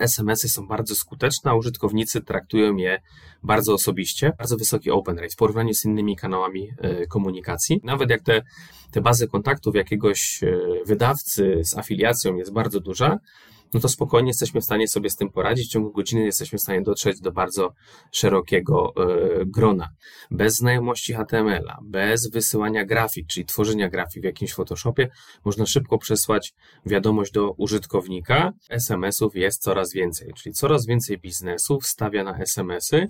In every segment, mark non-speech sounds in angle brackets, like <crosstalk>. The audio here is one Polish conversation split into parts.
SMS-y są bardzo skuteczne, a użytkownicy traktują je bardzo osobiście. Bardzo wysoki open rate w porównaniu z innymi kanałami e, komunikacji. Nawet jak te, te bazy kontaktów jakiegoś e, wydawcy z afiliacją jest bardzo duża, no to spokojnie jesteśmy w stanie sobie z tym poradzić. W ciągu godziny jesteśmy w stanie dotrzeć do bardzo szerokiego e, grona. Bez znajomości HTML-a, bez wysyłania grafik, czyli tworzenia grafik w jakimś Photoshopie, można szybko przesłać wiadomość do użytkownika. SMS-ów jest coraz więcej, czyli coraz więcej biznesów stawia na SMS-y.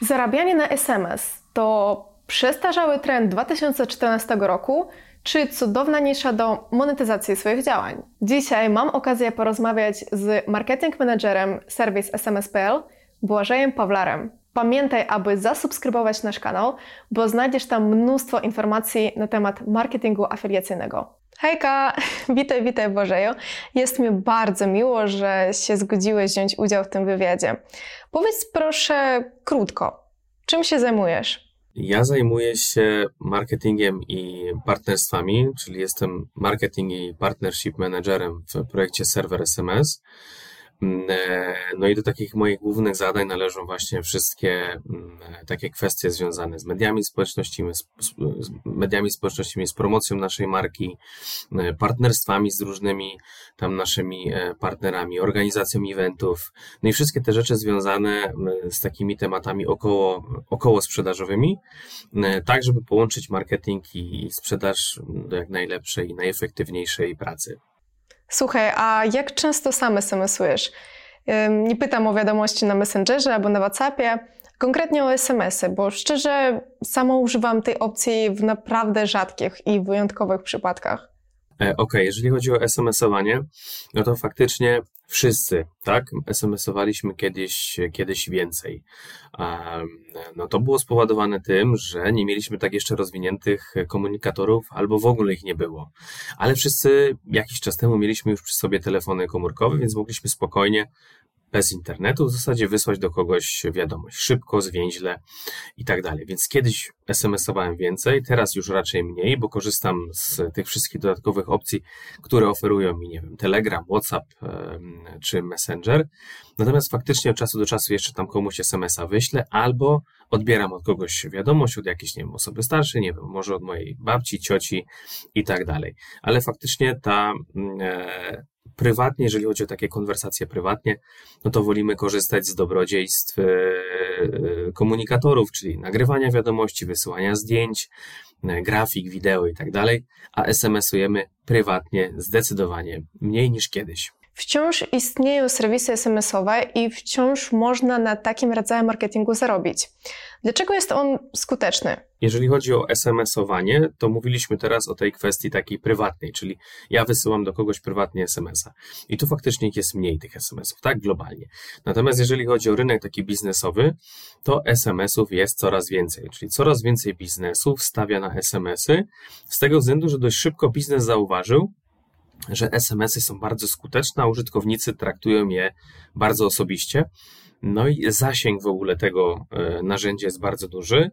Zarabianie na SMS to przestarzały trend 2014 roku, czy cudowna nisza do monetyzacji swoich działań. Dzisiaj mam okazję porozmawiać z marketing managerem serwis SMS.pl, Błażejem Pawlarem. Pamiętaj, aby zasubskrybować nasz kanał, bo znajdziesz tam mnóstwo informacji na temat marketingu afiliacyjnego. Hejka, <laughs> witaj, witaj Błażeju. Jest mi bardzo miło, że się zgodziłeś wziąć udział w tym wywiadzie. Powiedz proszę krótko, czym się zajmujesz? Ja zajmuję się marketingiem i partnerstwami, czyli jestem marketing i partnership managerem w projekcie Server SMS. Mm, e, no i do takich moich głównych zadań należą właśnie wszystkie mm, e, takie kwestie związane z mediami społecznościowymi, z mediami społecznościowymi, z promocją naszej marki, e, partnerstwami z różnymi tam naszymi partnerami, organizacją eventów, no i wszystkie te rzeczy związane z takimi tematami około, około sprzedażowymi, tak żeby połączyć marketing i sprzedaż do jak najlepszej i najefektywniejszej pracy. Słuchaj, a jak często sam SMS-ujesz? Nie pytam o wiadomości na Messengerze albo na WhatsAppie, konkretnie o SMS-y, bo szczerze samo używam tej opcji w naprawdę rzadkich i wyjątkowych przypadkach. E, okej, okay, jeżeli chodzi o SMS-owanie, no to faktycznie wszyscy, tak, SMS-owaliśmy kiedyś, kiedyś więcej. No to było spowodowane tym, że nie mieliśmy tak jeszcze rozwiniętych komunikatorów, albo w ogóle ich nie było. Ale wszyscy jakiś czas temu mieliśmy już przy sobie telefony komórkowe, więc mogliśmy spokojnie bez internetu w zasadzie wysłać do kogoś wiadomość szybko, zwięźle i tak dalej. Więc kiedyś SMS-owałem więcej, teraz już raczej mniej, bo korzystam z tych wszystkich dodatkowych opcji, które oferują mi, nie wiem, Telegram, WhatsApp czy Messenger. Natomiast faktycznie od czasu do czasu jeszcze tam komuś SMS-a wyślę albo odbieram od kogoś wiadomość, od jakiejś, nie wiem, osoby starszej, nie wiem, może od mojej babci, cioci i tak dalej. Ale faktycznie ta mm, e, prywatnie, jeżeli chodzi o takie konwersacje prywatnie, no to wolimy korzystać z dobrodziejstw e, komunikatorów, czyli nagrywania wiadomości, wysyłania zdjęć, e, grafik, wideo i tak dalej, a SMS-ujemy prywatnie zdecydowanie mniej niż kiedyś. Wciąż istnieją serwisy SMS-owe i wciąż można na takim rodzaju marketingu zarobić. Dlaczego jest on skuteczny? Jeżeli chodzi o SMS-owanie, to mówiliśmy teraz o tej kwestii takiej prywatnej, czyli ja wysyłam do kogoś prywatnie SMS-a. I tu faktycznie jest mniej tych SMS-ów, tak, globalnie. Natomiast jeżeli chodzi o rynek taki biznesowy, to SMS-ów jest coraz więcej, czyli coraz więcej biznesów stawia na SMS-y, z tego względu, że dość szybko biznes zauważył, że SMS-y są bardzo skuteczne, a użytkownicy traktują je bardzo osobiście. No i zasięg w ogóle tego e, narzędzia jest bardzo duży,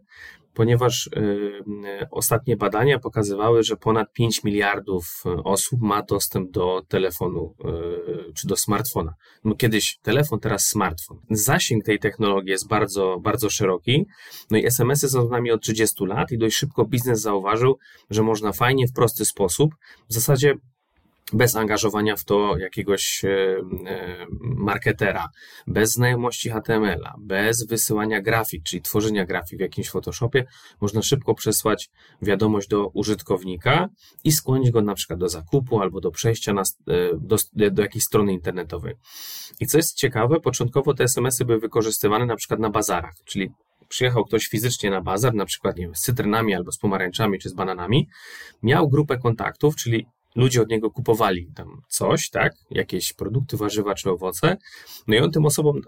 ponieważ e, ostatnie badania pokazywały, że ponad 5 miliardów osób ma dostęp do telefonu e, czy do smartfona. No kiedyś telefon, teraz smartfon. Zasięg tej technologii jest bardzo, bardzo szeroki. No i SMS-y są z nami od 30 lat i dość szybko biznes zauważył, że można fajnie, w prosty sposób, w zasadzie bez angażowania w to jakiegoś e, e, marketera, bez znajomości HTML-a, bez wysyłania grafik, czyli tworzenia grafik w jakimś Photoshopie, można szybko przesłać wiadomość do użytkownika i skłonić go na przykład do zakupu albo do przejścia na, e, do, do jakiejś strony internetowej. I co jest ciekawe, początkowo te SMS-y były wykorzystywane na przykład na bazarach, czyli przyjechał ktoś fizycznie na bazar, na przykład nie wiem, z cytrynami albo z pomarańczami czy z bananami, miał grupę kontaktów, czyli ludzie od niego kupowali tam coś, tak, jakieś produkty, warzywa czy owoce, no i on tym osobom,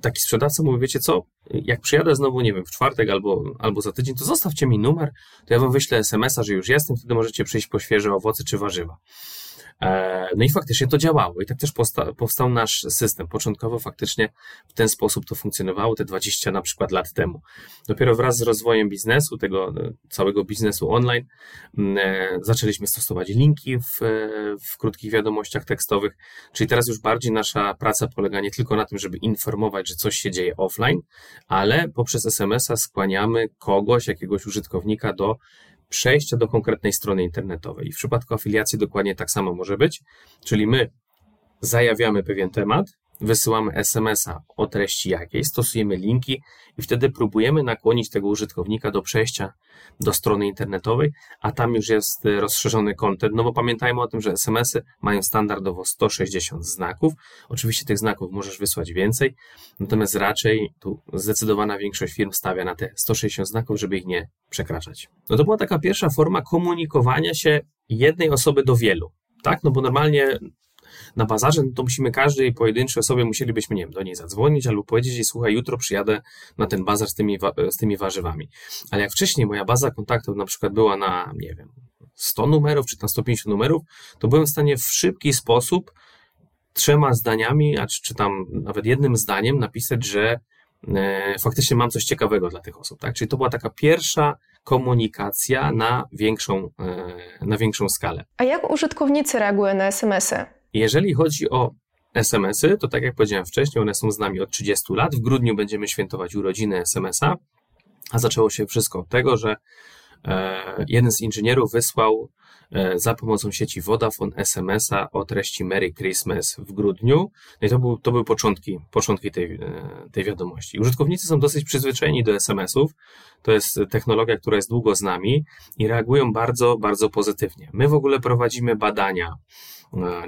taki sprzedawca mówi, wiecie co, jak przyjadę znowu, nie wiem, w czwartek albo, albo za tydzień, to zostawcie mi numer, to ja wam wyślę SMS-a, że już jestem, wtedy możecie przyjść po świeże owoce czy warzywa. E, no i faktycznie to działało i tak też powstał nasz system. Początkowo faktycznie w ten sposób to funkcjonowało te 20 na przykład lat temu. Dopiero wraz z rozwojem biznesu, tego e, całego biznesu online, zaczęliśmy stosować linki w, w krótkich wiadomościach tekstowych, czyli teraz już bardziej nasza praca polega nie tylko na tym, żeby informować, że coś się dzieje offline, ale poprzez SMS-a skłaniamy kogoś, jakiegoś użytkownika do przejścia do konkretnej strony internetowej. I w przypadku afiliacji dokładnie tak samo może być, czyli my zajawiamy pewien temat, wysyłamy SMS-a o treści jakiejś, stosujemy linki i wtedy próbujemy nakłonić tego użytkownika do przejścia do strony internetowej, a tam już jest rozszerzony kontent. No bo pamiętajmy o tym, że SMS-y mają standardowo 160 znaków. Oczywiście tych znaków możesz wysłać więcej, natomiast raczej tu zdecydowana większość firm stawia na te 160 znaków, żeby ich nie przekraczać. No to była taka pierwsza forma komunikowania się jednej osoby do wielu. Tak, no bo normalnie na bazarze, no to musimy każdej pojedynczej osobie musielibyśmy, nie wiem, do niej zadzwonić albo powiedzieć jej, słuchaj, jutro przyjadę na ten bazar z tymi, z tymi warzywami. Ale jak wcześniej moja baza kontaktów na przykład była na, nie wiem, 100 numerów czy na 150 numerów, to byłem w stanie w szybki sposób trzema zdaniami, a czy, czy tam nawet jednym zdaniem napisać, że e, faktycznie mam coś ciekawego dla tych osób, tak? Czyli to była taka pierwsza komunikacja na większą, e, na większą skalę. A jak użytkownicy reagują na SMS-y? Jeżeli chodzi o SMS-y, to tak jak powiedziałem wcześniej, one są z nami od 30 lat. W grudniu będziemy świętować urodziny SMS-a, a zaczęło się wszystko od tego, że e, jeden z inżynierów wysłał e, za pomocą sieci Vodafone SMS-a o treści Merry Christmas w grudniu. No i to, był, to były początki, początki tej, e, tej wiadomości. Użytkownicy są dosyć przyzwyczajeni do SMS-ów. To jest technologia, która jest długo z nami i reagują bardzo, bardzo pozytywnie. My w ogóle prowadzimy badania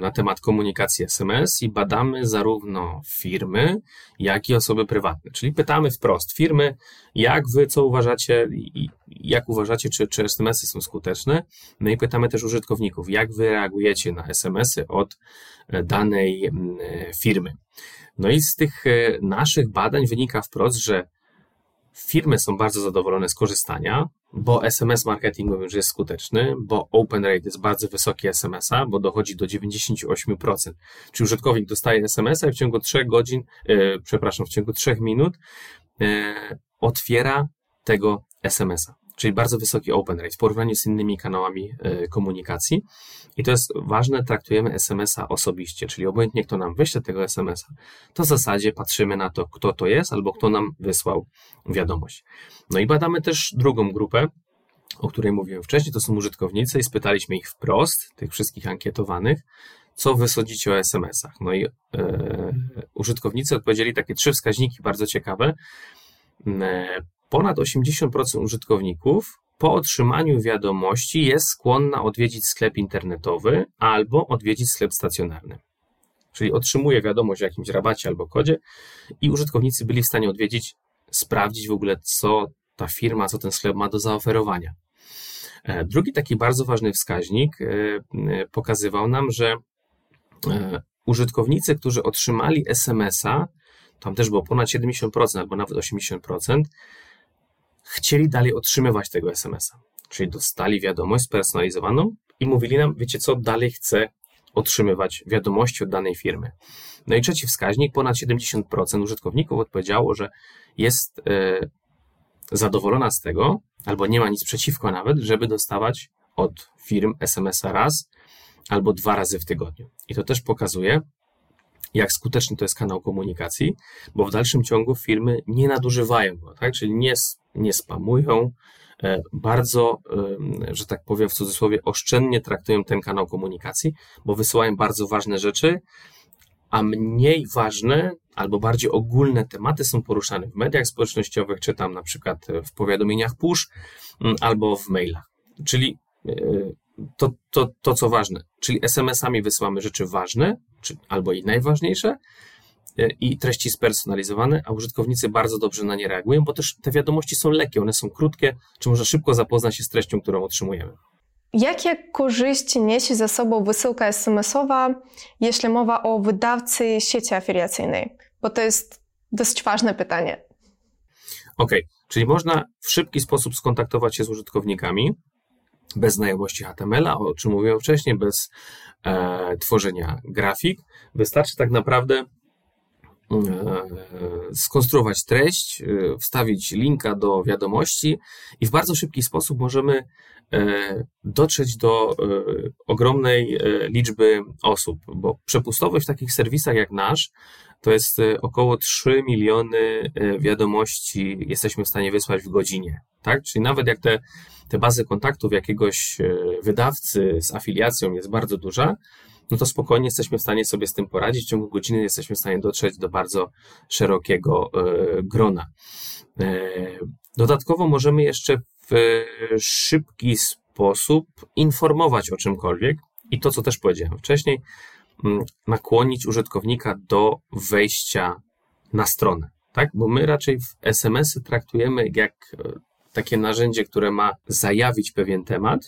na temat komunikacji SMS i badamy zarówno firmy, jak i osoby prywatne. Czyli pytamy wprost firmy, jak wy co uważacie jak uważacie, czy, czy SMS-y są skuteczne. No i pytamy też użytkowników, jak wy reagujecie na SMS-y od e, danej mm, e, firmy. No i z tych e, naszych badań wynika wprost, że firmy są bardzo zadowolone z korzystania, bo SMS marketing już jest skuteczny, bo open rate jest bardzo wysoki SMS-a, bo dochodzi do 98%. Czyli użytkownik dostaje SMS-a i w ciągu 3 godzin, e, przepraszam, w ciągu 3 minut e, otwiera tego SMS-a czyli bardzo wysoki open rate w porównaniu z innymi kanałami e, komunikacji. I to jest ważne, traktujemy SMS-a osobiście, czyli obojętnie kto nam wyśle tego SMS-a, to w zasadzie patrzymy na to, kto to jest albo kto nam wysłał wiadomość. No i badamy też drugą grupę, o której mówiłem wcześniej, to są użytkownicy i spytaliśmy ich wprost, tych wszystkich ankietowanych, co wysądzicie o SMS-ach. No i e, użytkownicy odpowiedzieli takie trzy wskaźniki bardzo ciekawe. E, ponad 80% użytkowników po otrzymaniu wiadomości jest skłonna odwiedzić sklep internetowy albo odwiedzić sklep stacjonarny. Czyli otrzymuje wiadomość o jakimś rabacie albo kodzie i użytkownicy byli w stanie odwiedzić, sprawdzić w ogóle, co ta firma, co ten sklep ma do zaoferowania. E, drugi taki bardzo ważny wskaźnik e, e, pokazywał nam, że użytkownicy, którzy otrzymali SMS-a, tam też było ponad 70% albo nawet 80%, chcieli dalej otrzymywać tego SMS-a. Czyli dostali wiadomość spersonalizowaną i mówili nam, wiecie co, dalej chcę otrzymywać wiadomości od danej firmy. No i trzeci wskaźnik, ponad 70% użytkowników odpowiedziało, że jest y, zadowolona z tego, albo nie ma nic przeciwko nawet, żeby dostawać od firm SMS-a raz albo dwa razy w tygodniu. I to też pokazuje, jak skuteczny to jest kanał komunikacji, bo w dalszym ciągu firmy nie nadużywają go, tak? czyli nie, nie spamują, e, bardzo, że tak powiem w cudzysłowie, oszczędnie traktują ten kanał komunikacji, bo wysyłają bardzo ważne rzeczy, a mniej ważne albo bardziej ogólne tematy są poruszane w mediach społecznościowych, czy tam na przykład w powiadomieniach push albo w mailach. Czyli e, to, to, to co ważne, czyli SMS-ami wysyłamy rzeczy ważne, czy, albo i najważniejsze, e, i treści spersonalizowane, a użytkownicy bardzo dobrze na nie reagują, bo też te wiadomości są lekkie, one są krótkie, czy można szybko zapoznać się z treścią, którą otrzymujemy. Jakie korzyści niesie ze sobą wysyłka SMS-owa, jeśli mowa o wydawcy sieci afiliacyjnej? Bo to jest dość ważne pytanie. OK, czyli można w szybki sposób skontaktować się z użytkownikami, bez znajomości HTML-a, o czym mówiłem wcześniej, bez e, tworzenia grafik. Wystarczy tak naprawdę e, skonstruować treść, e, wstawić linka do wiadomości i w bardzo szybki sposób możemy e, dotrzeć do ogromnej liczby osób, bo przepustowość w takich serwisach jak nasz to jest około 3 miliony wiadomości jesteśmy w stanie wysłać w godzinie, tak? Czyli nawet jak te, te bazy kontaktów jakiegoś wydawcy z afiliacją jest bardzo duża, no to spokojnie jesteśmy w stanie sobie z tym poradzić. W ciągu godziny jesteśmy w stanie dotrzeć do bardzo szerokiego e, grona. E, dodatkowo możemy jeszcze w szybki sposób informować o czymkolwiek i to, co też powiedziałem wcześniej, nakłonić użytkownika do wejścia na stronę. Tak? Bo my raczej w SMS-y traktujemy jak e, takie narzędzie, które ma zajawić pewien temat,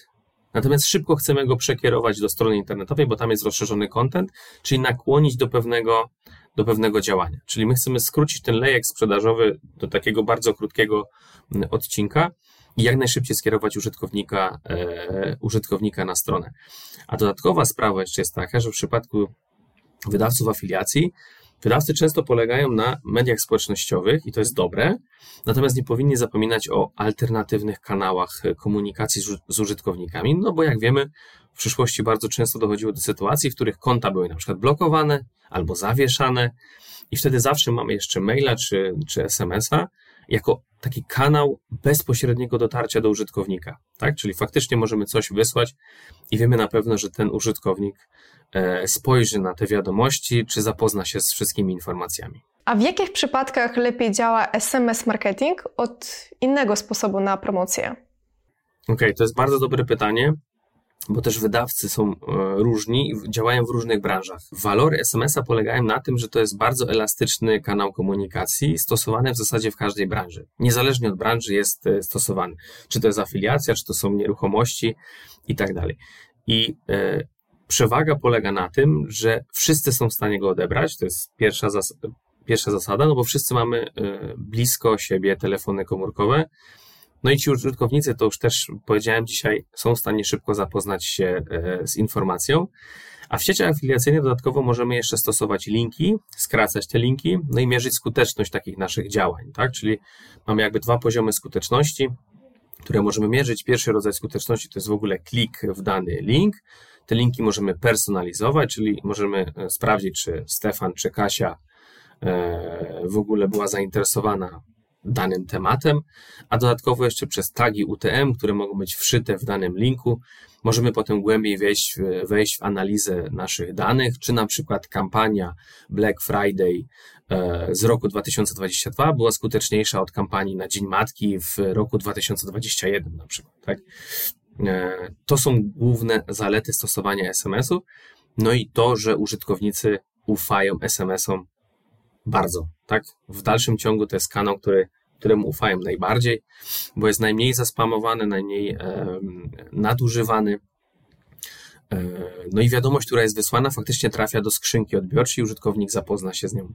Natomiast szybko chcemy go przekierować do strony internetowej, bo tam jest rozszerzony content, czyli nakłonić do pewnego, do pewnego działania. Czyli my chcemy skrócić ten lejek sprzedażowy do takiego bardzo krótkiego mm, odcinka i jak najszybciej skierować użytkownika, e, użytkownika na stronę. A dodatkowa sprawa jeszcze jest taka, że w przypadku wydawców afiliacji Wydawcy często polegają na mediach społecznościowych i to jest dobre, natomiast nie powinni zapominać o alternatywnych kanałach komunikacji z użytkownikami, no bo jak wiemy, w przyszłości bardzo często dochodziło do sytuacji, w których konta były na przykład blokowane albo zawieszane i wtedy zawsze mamy jeszcze maila czy, czy SMS-a jako taki kanał bezpośredniego dotarcia do użytkownika, tak? Czyli faktycznie możemy coś wysłać i wiemy na pewno, że ten użytkownik E, spojrzy na te wiadomości, czy zapozna się z wszystkimi informacjami. A w jakich przypadkach lepiej działa SMS marketing od innego sposobu na promocję? Okej, okay, to jest bardzo dobre pytanie, bo też wydawcy są e, różni i działają w różnych branżach. Walory SMS-a polegają na tym, że to jest bardzo elastyczny kanał komunikacji, stosowany w zasadzie w każdej branży. Niezależnie od branży jest e, stosowany. Czy to jest afiliacja, czy to są nieruchomości i tak dalej. I Przewaga polega na tym, że wszyscy są w stanie go odebrać. To jest pierwsza, zas pierwsza zasada, no bo wszyscy mamy e, blisko siebie telefony komórkowe. No i ci użytkownicy, to już też powiedziałem dzisiaj, są w stanie szybko zapoznać się e, z informacją. A w sieciach afiliacyjnych dodatkowo możemy jeszcze stosować linki, skracać te linki, no i mierzyć skuteczność takich naszych działań, tak? Czyli mamy jakby dwa poziomy skuteczności, które możemy mierzyć. Pierwszy rodzaj skuteczności to jest w ogóle klik w dany link, te linki możemy personalizować, czyli możemy e, sprawdzić, czy Stefan, czy Kasia e, w ogóle była zainteresowana danym tematem, a dodatkowo jeszcze przez tagi UTM, które mogą być wszyte w danym linku, możemy potem głębiej wejść, wejść w analizę naszych danych, czy na przykład kampania Black Friday e, z roku 2022 była skuteczniejsza od kampanii na Dzień Matki w roku 2021 na przykład. Tak? E, to są główne zalety stosowania SMS-ów. No i to, że użytkownicy ufają SMS-om bardzo, tak? W dalszym ciągu to jest kanał, który, któremu ufają najbardziej, bo jest najmniej zaspamowany, najmniej e, nadużywany. E, no i wiadomość, która jest wysłana, faktycznie trafia do skrzynki odbiorczej i użytkownik zapozna się z nią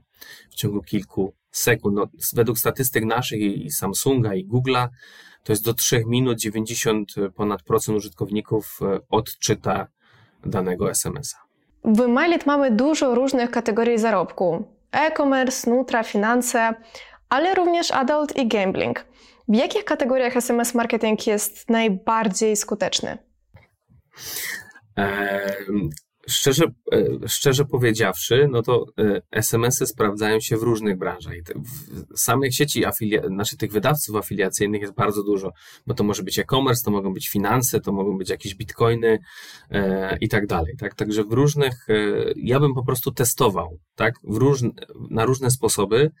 w ciągu kilku sekund. No, według statystyk naszych i Samsunga i Google'a to jest do 3 minut 90 ponad procent użytkowników e, odczyta danego SMS-a. W MyLead mamy dużo różnych kategorii zarobku. E-commerce, nutra, finanse, ale również adult i gambling. W jakich kategoriach SMS marketing jest najbardziej skuteczny? Szczerze, e, szczerze powiedziawszy, no to e, SMS-y sprawdzają się w różnych branżach. W samych sieci, afilia- znaczy tych wydawców afiliacyjnych jest bardzo dużo, bo to może być e-commerce, to mogą być finanse, to mogą być jakieś bitcoiny e, i tak dalej. Tak? Także w różnych, e, ja bym po prostu testował, tak? W różne, na różne sposoby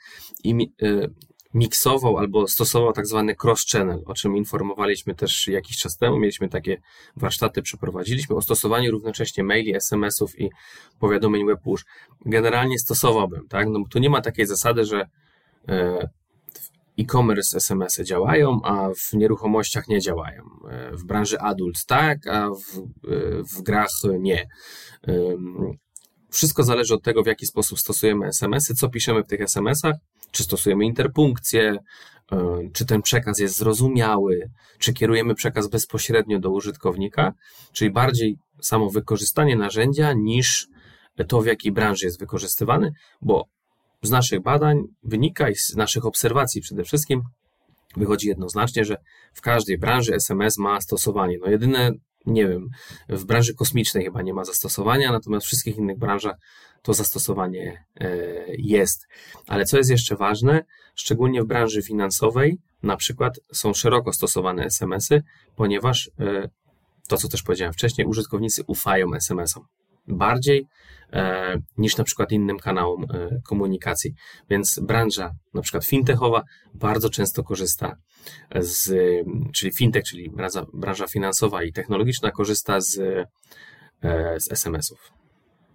i e, miksował albo stosował tak zwany cross-channel, o czym informowaliśmy też jakiś czas temu. Mieliśmy takie warsztaty, przeprowadziliśmy o stosowaniu równocześnie maili, SMS-ów i powiadomień web push. Generalnie stosowałbym, tak? No, tu nie ma takiej zasady, że e, e-commerce SMS-y działają, a w nieruchomościach nie działają. E, w branży adult tak, a w, e, w grach nie. wszystko zależy od tego, w jaki sposób stosujemy SMS-y, co piszemy w tych SMS-ach, czy stosujemy interpunkcję, e, czy ten przekaz jest zrozumiały, czy kierujemy przekaz bezpośrednio do użytkownika, czyli bardziej samo wykorzystanie narzędzia niż to, w jakiej branży jest wykorzystywany, bo z naszych badań wynika i z naszych obserwacji przede wszystkim wychodzi jednoznacznie, że w każdej branży SMS ma stosowanie. No jedyne nie wiem, w branży kosmicznej chyba nie ma zastosowania, natomiast w wszystkich innych branżach to zastosowanie e, jest. Ale co jest jeszcze ważne, szczególnie w branży finansowej, na przykład są szeroko stosowane SMS-y, ponieważ e, to, co też powiedziałem wcześniej, użytkownicy ufają SMS-om bardziej niż na przykład innym kanałom komunikacji. Więc branża na przykład fintechowa bardzo często korzysta z, czyli fintech, czyli branża, finansowa i technologiczna korzysta z, e, z SMS-ów.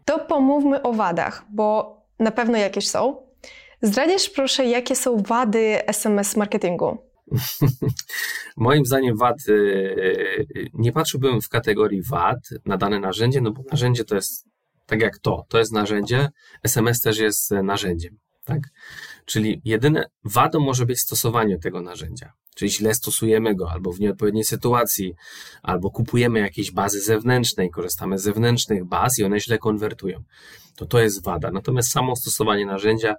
To pomówmy o wadach, bo na pewno jakieś są. Zdradzisz proszę, jakie są wady SMS marketingu? <laughs> Moim zdaniem wad, e, nie patrzyłbym w kategorii wad na dane narzędzie, no bo narzędzie to jest tak jak to, to jest narzędzie, SMS też jest narzędziem, tak? Czyli jedyne wadą może być stosowanie tego narzędzia. Czyli źle stosujemy go, albo w nieodpowiedniej sytuacji, albo kupujemy jakieś bazy zewnętrzne i korzystamy z zewnętrznych baz i one źle konwertują. To to jest wada. Natomiast samo stosowanie narzędzia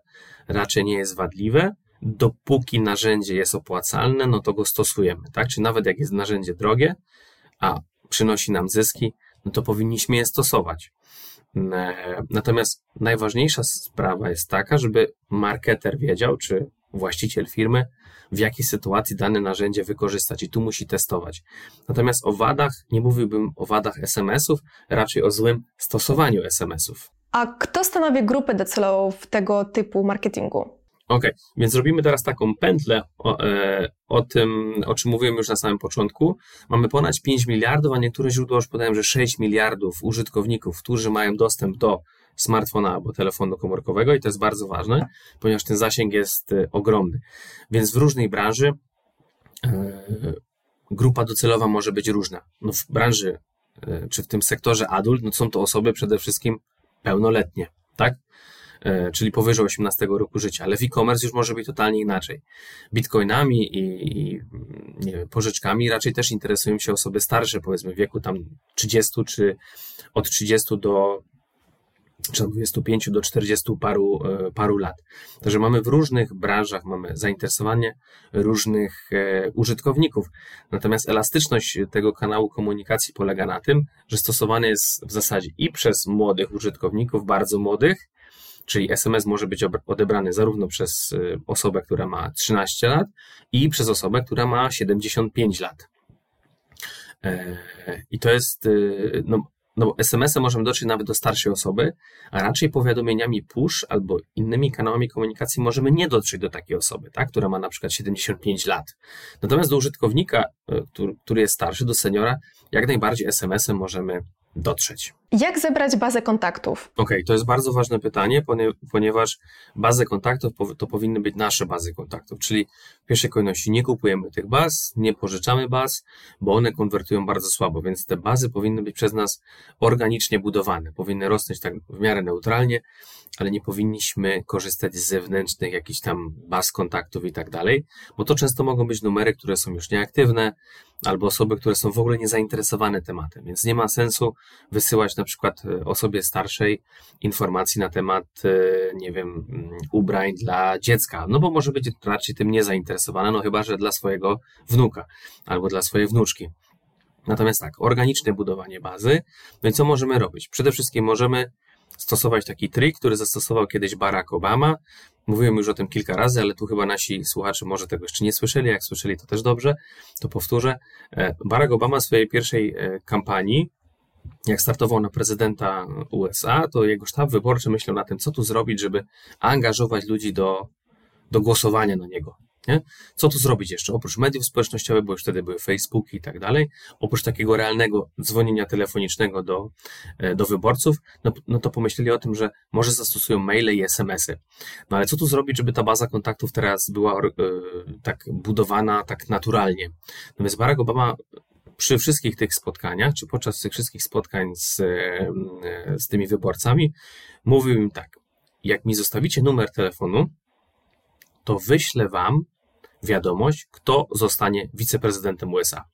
raczej nie jest wadliwe. Dopóki narzędzie jest opłacalne, no to go stosujemy, tak? Czy nawet jak jest narzędzie drogie, a przynosi nam zyski, no to powinniśmy je stosować. E, natomiast najważniejsza sprawa jest taka, żeby marketer wiedział, czy właściciel firmy, w jakiej sytuacji dane narzędzie wykorzystać i tu musi testować. Natomiast o wadach nie mówiłbym o wadach SMS-ów, raczej o złym stosowaniu SMS-ów. A kto stanowi grupę docelową tego typu marketingu? Ok, więc robimy teraz taką pętlę o, e, o, tym, o czym mówiłem już na samym początku. Mamy ponad 5 miliardów, a niektóre źródła już podają, że 6 miliardów użytkowników, którzy mają dostęp do smartfona albo telefonu komórkowego i to jest bardzo ważne, ponieważ ten zasięg jest e, ogromny. Więc w różnej branży e, grupa docelowa może być różna. No w branży, e, czy w tym sektorze adult, no są to osoby przede wszystkim pełnoletnie, tak? E, czyli powyżej 18 roku życia, ale w e-commerce już może być totalnie inaczej. Bitcoinami i, i nie wiem, pożyczkami raczej też interesują się osoby starsze, powiedzmy w wieku tam 30 czy od 30 do czy od 25 do 40 paru, e, paru lat. Także mamy w różnych branżach, mamy zainteresowanie różnych e, użytkowników. Natomiast elastyczność tego kanału komunikacji polega na tym, że stosowany jest w zasadzie i przez młodych użytkowników, bardzo młodych, Czyli SMS może być odebrany zarówno przez y, osobę, która ma 13 lat, i przez osobę, która ma 75 lat. E, I to jest, y, no, no SMS-em możemy dotrzeć nawet do starszej osoby, a raczej powiadomieniami push albo innymi kanałami komunikacji możemy nie dotrzeć do takiej osoby, tak, która ma na przykład 75 lat. Natomiast do użytkownika, y, który jest starszy, do seniora, jak najbardziej SMS-em możemy dotrzeć. Jak zebrać bazę kontaktów? Okej, okay, to jest bardzo ważne pytanie, ponieważ bazy kontaktów to powinny być nasze bazy kontaktów, czyli w pierwszej kolejności nie kupujemy tych baz, nie pożyczamy baz, bo one konwertują bardzo słabo, więc te bazy powinny być przez nas organicznie budowane, powinny rosnąć tak w miarę neutralnie, ale nie powinniśmy korzystać z zewnętrznych jakichś tam baz kontaktów i tak dalej, bo to często mogą być numery, które są już nieaktywne, albo osoby, które są w ogóle niezainteresowane tematem, więc nie ma sensu wysyłać na przykład e, osobie starszej informacji na temat, e, nie wiem, mm, ubrań dla dziecka, no bo może być raczej tym niezainteresowana, no chyba, że dla swojego wnuka albo dla swojej wnuczki. Natomiast tak, organiczne budowanie bazy. No i co możemy robić? Przede wszystkim możemy stosować taki trik, który zastosował kiedyś Barack Obama. Mówiłem już o tym kilka razy, ale tu chyba nasi słuchacze może tego jeszcze nie słyszeli. Jak słyszeli, to też dobrze, to powtórzę. E, Barack Obama w swojej pierwszej kampanii jak startował na prezydenta USA, to jego sztab wyborczy myślał na tym, co tu zrobić, żeby angażować ludzi do, do głosowania na niego. Nie? Co tu zrobić jeszcze? Oprócz mediów społecznościowych, bo już wtedy były Facebooki i tak dalej, oprócz takiego realnego dzwonienia telefonicznego do, e, do wyborców, no, no to pomyśleli o tym, że może zastosują maile i SMS-y. No ale co tu zrobić, żeby ta baza kontaktów teraz była y, tak budowana tak naturalnie? No więc Barack Obama przy wszystkich tych spotkaniach, czy podczas tych wszystkich spotkań z, z tymi wyborcami, mówił im tak: jak mi zostawicie numer telefonu, to wyślę wam wiadomość, kto zostanie wiceprezydentem USA.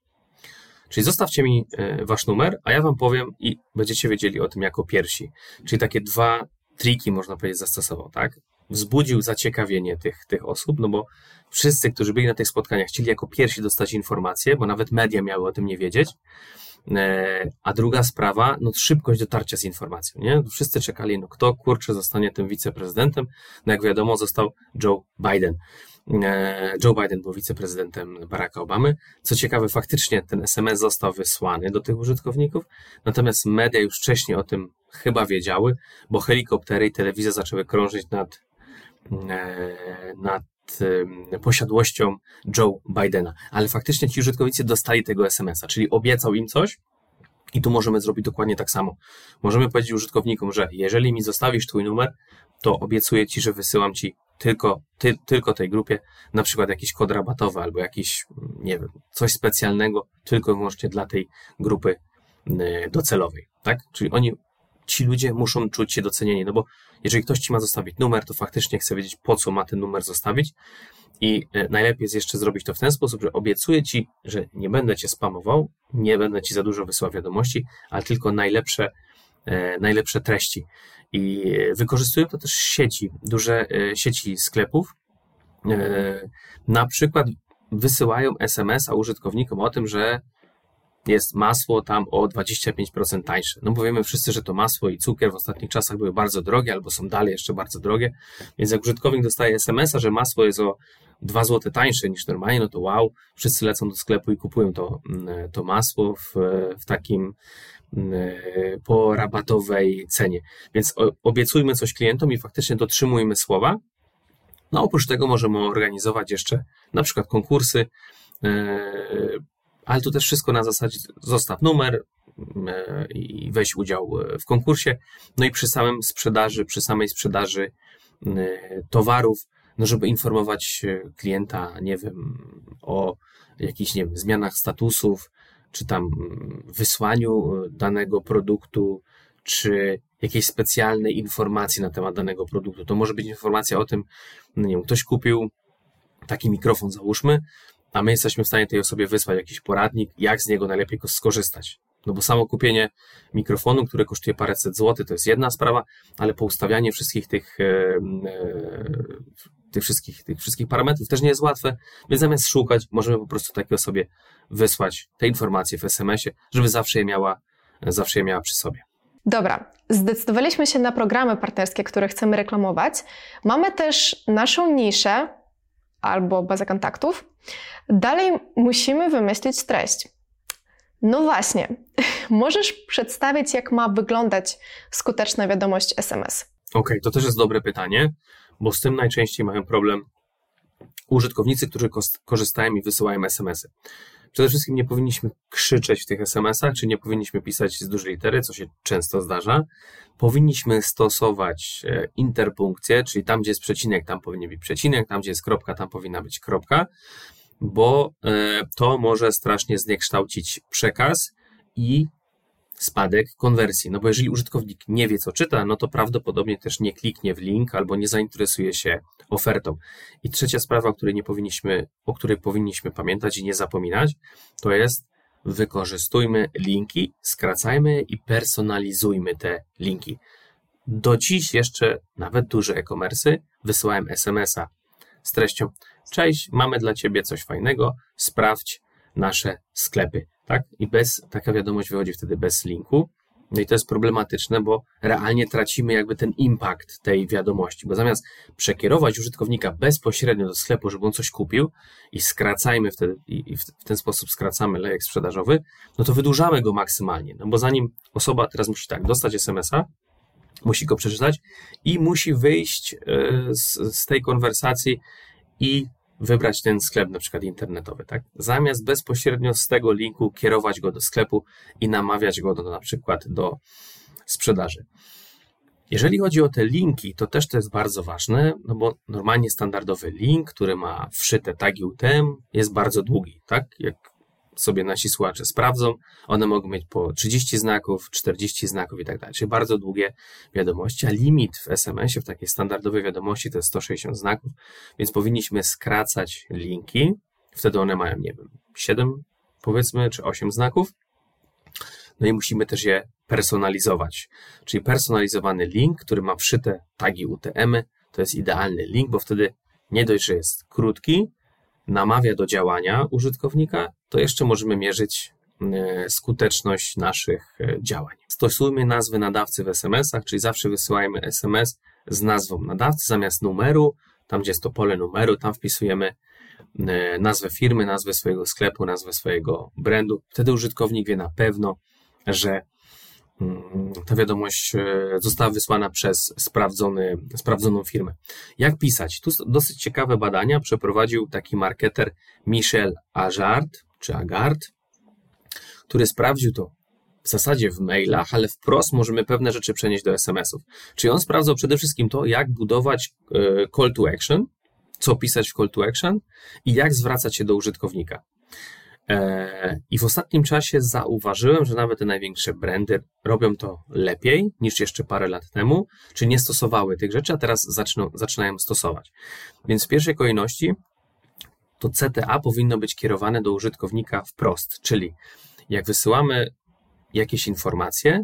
Czyli zostawcie mi e, wasz numer, a ja wam powiem i będziecie wiedzieli o tym jako pierwsi. Czyli takie dwa triki, można powiedzieć, zastosował, tak? Wzbudził zaciekawienie tych, tych osób, no bo wszyscy, którzy byli na tych spotkaniach, chcieli jako pierwsi dostać informacje, bo nawet media miały o tym nie wiedzieć. E, a druga sprawa, no szybkość dotarcia z informacją, nie? Wszyscy czekali, no kto kurczę zostanie tym wiceprezydentem. No jak wiadomo, został Joe Biden. E, Joe Biden był wiceprezydentem Baracka Obamy. Co ciekawe, faktycznie ten SMS został wysłany do tych użytkowników, natomiast media już wcześniej o tym chyba wiedziały, bo helikoptery i telewizja zaczęły krążyć nad, nad posiadłością Joe Bidena. Ale faktycznie ci użytkownicy dostali tego SMS-a, czyli obiecał im coś, i tu możemy zrobić dokładnie tak samo. Możemy powiedzieć użytkownikom, że jeżeli mi zostawisz twój numer, to obiecuję ci, że wysyłam ci tylko, ty, tylko tej grupie, na przykład jakiś kod rabatowy albo jakiś, nie wiem, coś specjalnego, tylko i wyłącznie dla tej grupy docelowej, tak? Czyli oni, ci ludzie muszą czuć się docenieni, no bo jeżeli ktoś ci ma zostawić numer, to faktycznie chce wiedzieć, po co ma ten numer zostawić i e, najlepiej jest jeszcze zrobić to w ten sposób, że obiecuję ci, że nie będę cię spamował, nie będę ci za dużo wysyłał wiadomości, ale tylko najlepsze, e, najlepsze treści. I wykorzystują to też sieci, duże e, sieci sklepów. Na przykład wysyłają SMS-a użytkownikom o tym, że jest masło tam o 25% tańsze. No bo wiemy wszyscy, że to masło i cukier w ostatnich czasach były bardzo drogie, albo są dalej jeszcze bardzo drogie, więc jak użytkownik dostaje SMS-a, że masło jest o 2 zł tańsze niż normalnie, no to wow, wszyscy lecą do sklepu i kupują to, mm, to masło w, w takim mm, po rabatowej cenie. Więc obiecujmy coś klientom i faktycznie dotrzymujmy słowa. No oprócz tego możemy organizować jeszcze na przykład konkursy, e, ale to też wszystko na zasadzie zostaw numer e, i weź udział w konkursie. No i przy samym sprzedaży, przy samej sprzedaży towarów, no żeby informować klienta, nie wiem, o jakichś, nie wiem, zmianach statusów, czy tam wysłaniu danego produktu, czy jakiejś specjalnej informacji na temat danego produktu. To może być informacja o tym, no nie wiem, ktoś kupił taki mikrofon, załóżmy, a my jesteśmy w stanie tej osobie wysłać jakiś poradnik, jak z niego najlepiej skorzystać. No bo samo kupienie mikrofonu, które kosztuje paręset złotych, to jest jedna sprawa, ale poustawianie wszystkich tych, e, e, tych, wszystkich, tych wszystkich parametrów też nie jest łatwe, więc zamiast szukać, możemy po prostu takiej osobie wysłać te informacje w SMS-ie, żeby zawsze je miała, zawsze je miała przy sobie. Dobra, zdecydowaliśmy się na programy partnerskie, które chcemy reklamować. Mamy też naszą niszę albo bazę kontaktów. Dalej musimy wymyślić treść. No właśnie, <laughs> możesz przedstawić, jak ma wyglądać skuteczna wiadomość SMS? Okej, okay, to też jest dobre pytanie, bo z tym najczęściej mają problem użytkownicy, którzy korzystają i wysyłają SMS-y. Przede wszystkim nie powinniśmy krzyczeć w tych SMS-ach, czy nie powinniśmy pisać z dużej litery, co się często zdarza. Powinniśmy stosować e, interpunkcję, czyli tam, gdzie jest przecinek, tam powinien być przecinek, tam, gdzie jest kropka, tam powinna być kropka bo e, to może strasznie zniekształcić przekaz i spadek konwersji. No bo jeżeli użytkownik nie wie, co czyta, no to prawdopodobnie też nie kliknie w link albo nie zainteresuje się ofertą. I trzecia sprawa, o której nie powinniśmy, o której powinniśmy pamiętać i nie zapominać, to jest wykorzystujmy linki, skracajmy i personalizujmy te linki. Do dziś jeszcze nawet duże e-commerce wysyłałem SMS-a z treścią Cześć, mamy dla Ciebie coś fajnego, sprawdź nasze sklepy, tak? I bez, taka wiadomość wychodzi wtedy bez linku. No i to jest problematyczne, bo realnie tracimy jakby ten impact tej wiadomości, bo zamiast przekierować użytkownika bezpośrednio do sklepu, żeby on coś kupił i skracajmy wtedy, i w ten sposób skracamy lejek sprzedażowy, no to wydłużamy go maksymalnie, no bo zanim osoba teraz musi tak, dostać SMS-a, musi go przeczytać i musi wyjść e, z, z tej konwersacji i wybrać ten sklep na przykład internetowy, tak? Zamiast bezpośrednio z tego linku kierować go do sklepu i namawiać go do, na przykład do sprzedaży. Jeżeli chodzi o te linki, to też to jest bardzo ważne, no bo normalnie standardowy link, który ma wszyte tagi UTM, jest bardzo długi, tak? Jak sobie nasi słuchacze sprawdzą. One mogą mieć po 30 znaków, 40 znaków i tak dalej, czyli bardzo długie wiadomości, a limit w SMS-ie, w takiej standardowej wiadomości to jest 160 znaków, więc powinniśmy skracać linki, wtedy one mają, nie wiem, 7 powiedzmy, czy 8 znaków. No i musimy też je personalizować, czyli personalizowany link, który ma wszyte tagi UTM, to jest idealny link, bo wtedy nie dość, że jest krótki, namawia do działania użytkownika, to jeszcze możemy mierzyć e, skuteczność naszych e, działań. Stosujmy nazwy nadawcy w SMS-ach, czyli zawsze wysyłajmy SMS z nazwą nadawcy zamiast numeru, tam gdzie jest to pole numeru, tam wpisujemy e, nazwę firmy, nazwę swojego sklepu, nazwę swojego brandu. Wtedy użytkownik wie na pewno, że ta wiadomość została wysłana przez sprawdzony, sprawdzoną firmę. Jak pisać? Tu dosyć ciekawe badania przeprowadził taki marketer Michel Ajard, czy Agard, który sprawdził to w zasadzie w mailach, ale wprost możemy pewne rzeczy przenieść do SMS-ów. Czyli on sprawdzał przede wszystkim to, jak budować e, call to action, co pisać w call to action i jak zwracać się do użytkownika. E, I w ostatnim czasie zauważyłem, że nawet te największe brandy robią to lepiej niż jeszcze parę lat temu, czy nie stosowały tych rzeczy, a teraz zaczną, zaczynają stosować. Więc w pierwszej kolejności to CTA powinno być kierowane do użytkownika wprost, czyli jak wysyłamy jakieś informacje,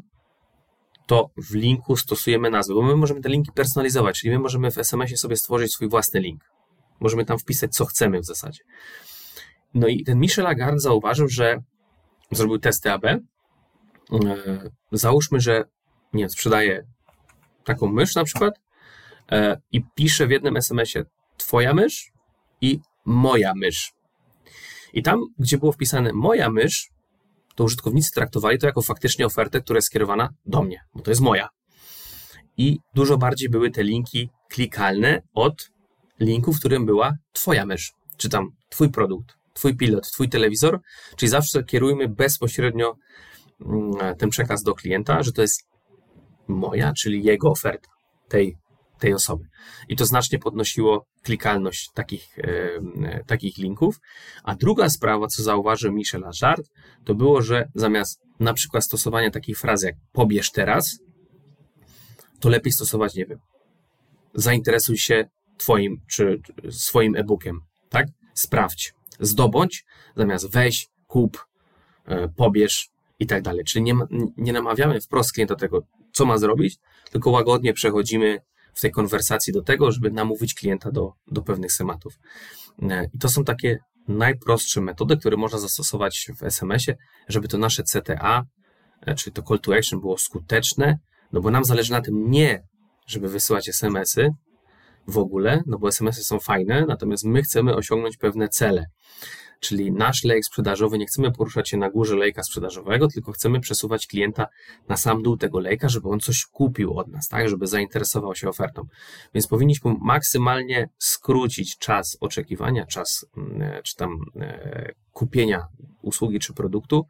to w linku stosujemy nazwę, bo my możemy te linki personalizować, czyli my możemy w SMS-ie sobie stworzyć swój własny link. Możemy tam wpisać, co chcemy w zasadzie. No i ten Michel Lagarde zauważył, że zrobił testy AB. E, załóżmy, że nie sprzedaje taką mysz na przykład e, i pisze w jednym SMS-ie twoja mysz i moja mysz. I tam, gdzie było wpisane moja mysz, to użytkownicy traktowali to jako faktycznie ofertę, która jest skierowana do mnie, bo to jest moja. I dużo bardziej były te linki klikalne od linku, w którym była Twoja mysz, czy tam Twój produkt, Twój pilot, Twój telewizor, czyli zawsze kierujmy bezpośrednio mm, ten przekaz do klienta, że to jest moja, czyli jego oferta, tej tej osoby. I to znacznie podnosiło klikalność takich, e, takich linków. A druga sprawa, co zauważył Michel Ajard, to było, że zamiast na przykład stosowania takich fraz jak pobierz teraz, to lepiej stosować, nie wiem, zainteresuj się twoim czy swoim e-bookiem, tak? Sprawdź, zdobądź, zamiast weź, kup, e, pobierz i tak dalej. Czyli nie, nie namawiamy wprost klienta tego, co ma zrobić, tylko łagodnie przechodzimy w tej konwersacji do tego, żeby namówić klienta do, do pewnych schematów. E, I to są takie najprostsze metody, które można zastosować w SMS-ie, żeby to nasze CTA, e, czyli to call to action było skuteczne, no bo nam zależy na tym nie, żeby wysyłać SMS-y w ogóle, no bo SMS-y są fajne, natomiast my chcemy osiągnąć pewne cele. Czyli nasz lejek sprzedażowy, nie chcemy poruszać się na górze lejka sprzedażowego, tylko chcemy przesuwać klienta na sam dół tego lejka, żeby on coś kupił od nas, tak, żeby zainteresował się ofertą. Więc powinniśmy maksymalnie skrócić czas oczekiwania, czas mm, czy tam e, kupienia usługi czy produktu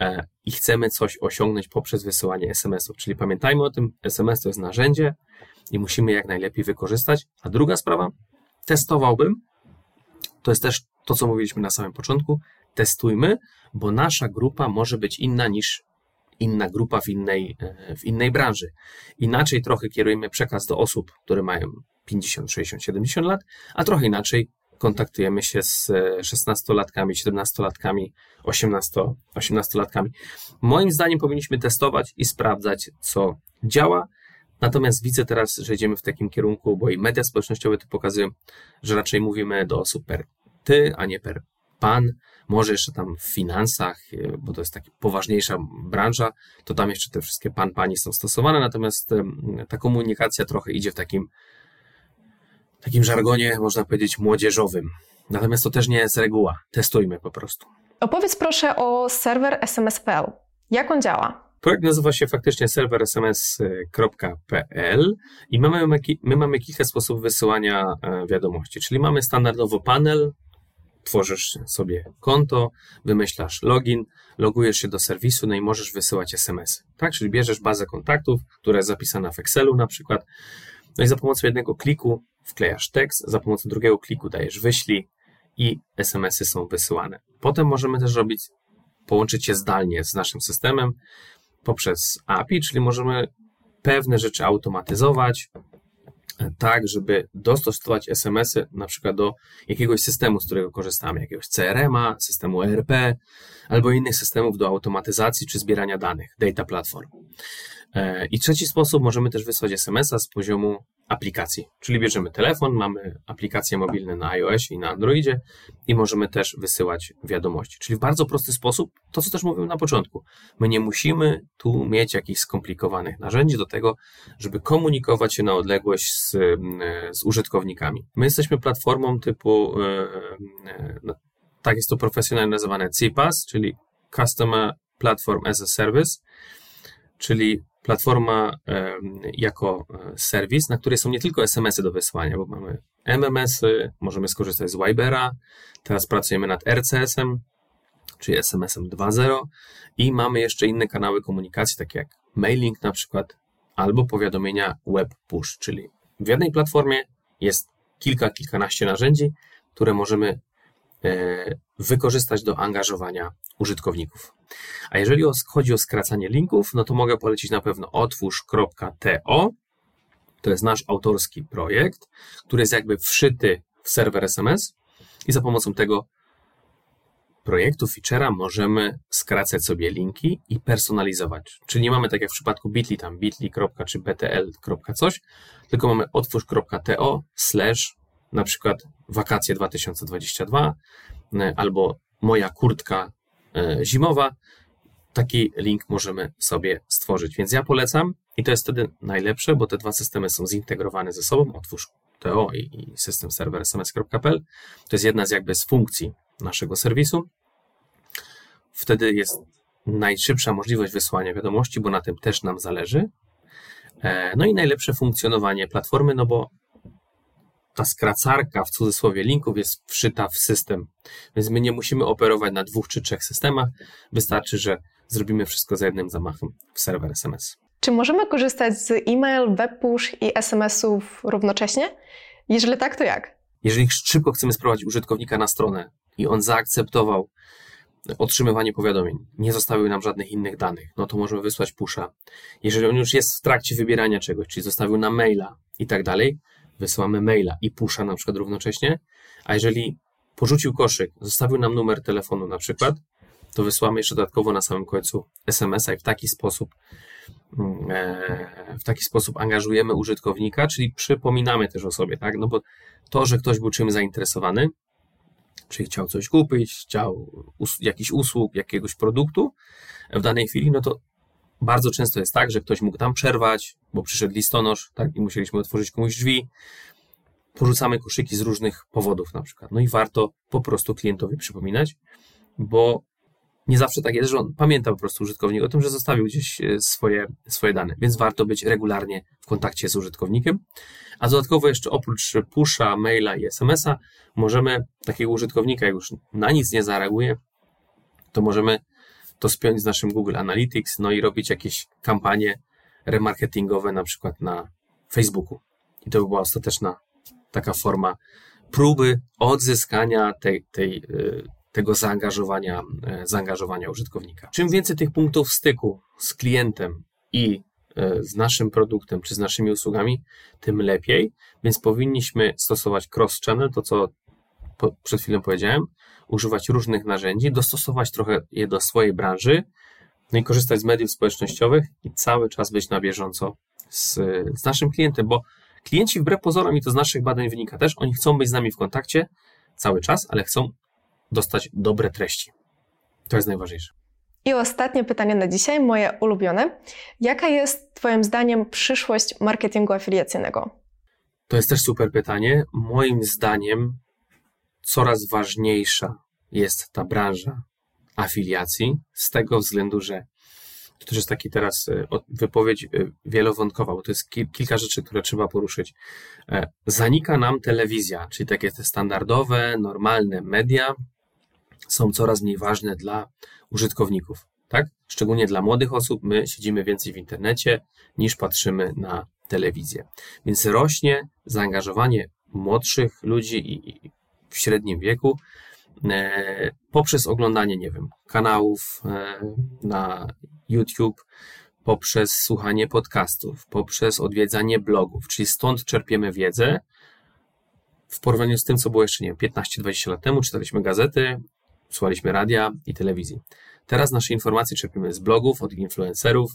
e, i chcemy coś osiągnąć poprzez wysyłanie SMS-ów. Czyli pamiętajmy o tym, SMS to jest narzędzie i musimy jak najlepiej wykorzystać. A druga sprawa, testowałbym, to jest też to, co mówiliśmy na samym początku, testujmy, bo nasza grupa może być inna niż inna grupa w innej, e, w innej branży. Inaczej trochę kierujemy przekaz do osób, które mają 50, 60, 70 lat, a trochę inaczej kontaktujemy się z 16-latkami, 17-latkami, 18-latkami. Moim zdaniem powinniśmy testować i sprawdzać, co działa. Natomiast widzę teraz, że idziemy w takim kierunku, bo i media społecznościowe to pokazują, że raczej mówimy do osób per ty, a nie per pan. Może jeszcze tam w finansach, e, bo to jest taka poważniejsza branża, to tam jeszcze te wszystkie pan, pani są stosowane, natomiast ta komunikacja trochę idzie w takim, takim żargonie, można powiedzieć, młodzieżowym. Natomiast to też nie jest reguła. Testujmy po prostu. Opowiedz proszę o serwer SMS.pl. Jak on działa? Projekt nazywa się faktycznie serversms.pl i my mamy, my mamy kilka sposobów wysyłania e, wiadomości, czyli mamy standardowo panel, tworzysz sobie konto, wymyślasz login, logujesz się do serwisu, no i możesz wysyłać SMS. Tak, czyli bierzesz bazę kontaktów, która jest zapisana w Excelu na przykład, no i za pomocą jednego kliku wklejasz tekst, za pomocą drugiego kliku dajesz wyślij i SMS-y są wysyłane. Potem możemy też robić, połączyć się zdalnie z naszym systemem poprzez API, czyli możemy pewne rzeczy automatyzować, tak, żeby dostosować SMS-y na przykład do jakiegoś systemu, z którego korzystamy, jakiegoś CRM-a, systemu ERP albo innych systemów do automatyzacji czy zbierania danych, data platform. E, I trzeci sposób, możemy też wysłać SMS-a z poziomu aplikacji, czyli bierzemy telefon, mamy aplikacje mobilne na iOS i na Androidzie i możemy też wysyłać wiadomości. Czyli w bardzo prosty sposób, to co też mówiłem na początku, my nie musimy tu mieć jakichś skomplikowanych narzędzi do tego, żeby komunikować się na odległość z, z użytkownikami. My jesteśmy platformą typu, e, e, no, tak jest to profesjonalnie nazywane CPaaS, czyli Customer Platform as a Service, czyli platforma jako e, serwis, na której są nie tylko SMS-y do wysłania, bo mamy MMS-y, możemy skorzystać z Wibera, teraz pracujemy nad RCS-em, czyli SMS-em 2.0 i mamy jeszcze inne kanały komunikacji, takie jak mailing na przykład, albo powiadomienia web push, czyli w jednej platformie jest kilka, kilkanaście narzędzi, które możemy wykorzystać do angażowania użytkowników. A jeżeli chodzi o skracanie linków, no to mogę polecić na pewno otwórz.to. To jest nasz autorski projekt, który jest jakby wszyty w serwer SMS i za pomocą tego projektu, feature'a możemy skracać sobie linki i personalizować. Czyli nie mamy tak jak w przypadku Bitly, tam bitly. czy btl. coś, tylko mamy otwórz.to slash na przykład wakacje 2022 albo moja kurtka E, zimowa, taki link możemy sobie stworzyć. Więc ja polecam i to jest wtedy najlepsze, bo te dwa systemy są zintegrowane ze sobą. Otwórz TO i, i system serwer sms.pl. To jest jedna z jakby z funkcji naszego serwisu. Wtedy jest najszybsza możliwość wysłania wiadomości, bo na tym też nam zależy. E, no i najlepsze funkcjonowanie platformy, no bo ta skracarka w cudzysłowie linków jest wszyta w system, więc my nie musimy operować na dwóch czy trzech systemach. Wystarczy, że zrobimy wszystko za jednym zamachem w serwer SMS. Czy możemy korzystać z e-mail, web push i SMS-ów równocześnie? Jeżeli tak, to jak? Jeżeli szybko chcemy sprowadzić użytkownika na stronę i on zaakceptował otrzymywanie powiadomień, nie zostawił nam żadnych innych danych, no to możemy wysłać pusha. Jeżeli on już jest w trakcie wybierania czegoś, czyli zostawił nam maila i tak dalej, wysyłamy maila i pusza na przykład równocześnie, a jeżeli porzucił koszyk, zostawił nam numer telefonu na przykład, to wysyłamy jeszcze dodatkowo na samym końcu SMS-a i w taki sposób mm, e, w taki sposób angażujemy użytkownika, czyli przypominamy też o sobie, tak? No bo to, że ktoś był czymś zainteresowany, czyli chciał coś kupić, chciał us usług, jakiegoś produktu w danej chwili, no to bardzo często jest tak, że ktoś mógł tam przerwać, bo przyszedł listonosz, tak, i musieliśmy otworzyć komuś drzwi. Porzucamy koszyki z różnych powodów, na przykład. No i warto po prostu klientowi przypominać, bo nie zawsze tak jest, że on pamięta po prostu użytkownik o tym, że zostawił gdzieś e, swoje, swoje dane, więc warto być regularnie w kontakcie z użytkownikiem. A dodatkowo jeszcze oprócz pusha, maila i smsa, możemy takiego użytkownika, już na nic nie zareaguje, to możemy to spiąć z naszym Google Analytics, no i robić jakieś kampanie remarketingowe, na przykład na Facebooku. I to by była ostateczna taka forma próby odzyskania tej, tej, y, tego zaangażowania, y, zaangażowania użytkownika. Czym więcej tych punktów styku z klientem i y, z naszym produktem czy z naszymi usługami, tym lepiej, więc powinniśmy stosować cross-channel, to co przed chwilą powiedziałem, używać różnych narzędzi, dostosować trochę je do swojej branży, no i korzystać z mediów społecznościowych i cały czas być na bieżąco z, z naszym klientem, bo klienci wbrew pozorom, i to z naszych badań wynika też, oni chcą być z nami w kontakcie cały czas, ale chcą dostać dobre treści. To jest najważniejsze. I ostatnie pytanie na dzisiaj, moje ulubione. Jaka jest Twoim zdaniem przyszłość marketingu afiliacyjnego? To jest też super pytanie. Moim zdaniem coraz ważniejsza jest ta branża afiliacji, z tego względu, że to też jest taki teraz e, wypowiedź e, wielowątkowa, bo to jest kilka rzeczy, które trzeba poruszyć. E, zanika nam telewizja, czyli takie te standardowe, normalne media są coraz mniej ważne dla użytkowników, tak? Szczególnie dla młodych osób, my siedzimy więcej w internecie niż patrzymy na telewizję. Więc rośnie zaangażowanie młodszych ludzi i w średnim wieku e, poprzez oglądanie, nie wiem, kanałów e, na YouTube, poprzez słuchanie podcastów, poprzez odwiedzanie blogów, czyli stąd czerpiemy wiedzę. W porównaniu z tym, co było jeszcze, nie wiem, 15-20 lat temu, czytaliśmy gazety, słuchaliśmy radia i telewizji. Teraz nasze informacje czerpiemy z blogów, od influencerów,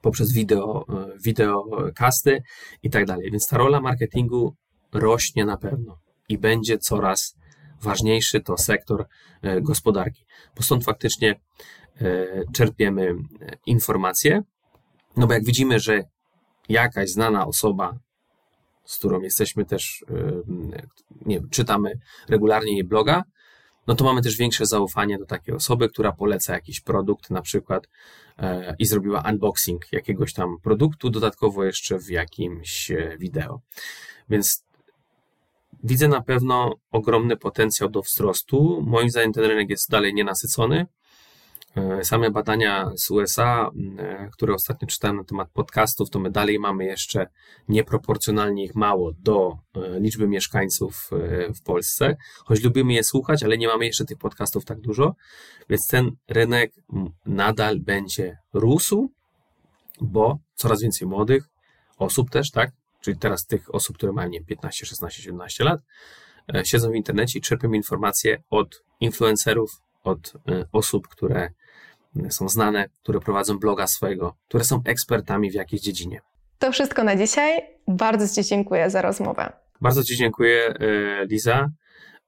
poprzez wideo, e, wideokasty i tak dalej. Więc ta rola marketingu rośnie na pewno i będzie coraz ważniejszy to sektor e, gospodarki. Bo stąd faktycznie e, czerpiemy informacje, no bo jak widzimy, że jakaś znana osoba, z którą jesteśmy też, nie wiem, czytamy regularnie jej bloga, no to mamy też większe zaufanie do takiej osoby, która poleca jakiś produkt na przykład e, i zrobiła unboxing jakiegoś tam produktu, dodatkowo jeszcze w jakimś e, wideo. Więc widzę na pewno ogromny potencjał do wzrostu. Moim zdaniem ten rynek jest dalej nienasycony. E, same badania z USA, e, które ostatnio czytałem na temat podcastów, to my dalej mamy jeszcze nieproporcjonalnie ich mało do e, liczby mieszkańców w Polsce, choć lubimy je słuchać, ale nie mamy jeszcze tych podcastów tak dużo, więc ten rynek nadal będzie rósł, bo coraz więcej młodych osób też, tak? Czyli teraz tych osób, które mają nie 15, 16, 17 lat, siedzą w internecie i czerpią informacje od influencerów, od osób, które są znane, które prowadzą bloga swojego, które są ekspertami w jakiejś dziedzinie. To wszystko na dzisiaj. Bardzo Ci dziękuję za rozmowę. Bardzo Ci dziękuję, e, Liza,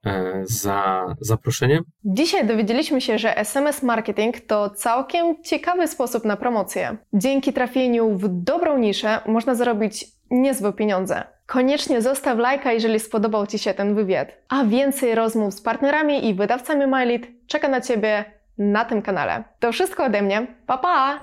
e, za zaproszenie. Dzisiaj dowiedzieliśmy się, że SMS marketing to całkiem ciekawy sposób na promocję. Dzięki trafieniu w dobrą niszę można zarobić niezłe pieniądze. Koniecznie zostaw lajka, jeżeli spodobał Ci się ten wywiad. A więcej rozmów z partnerami i wydawcami MyLead czeka na Ciebie na tym kanale. To wszystko ode mnie. Pa pa!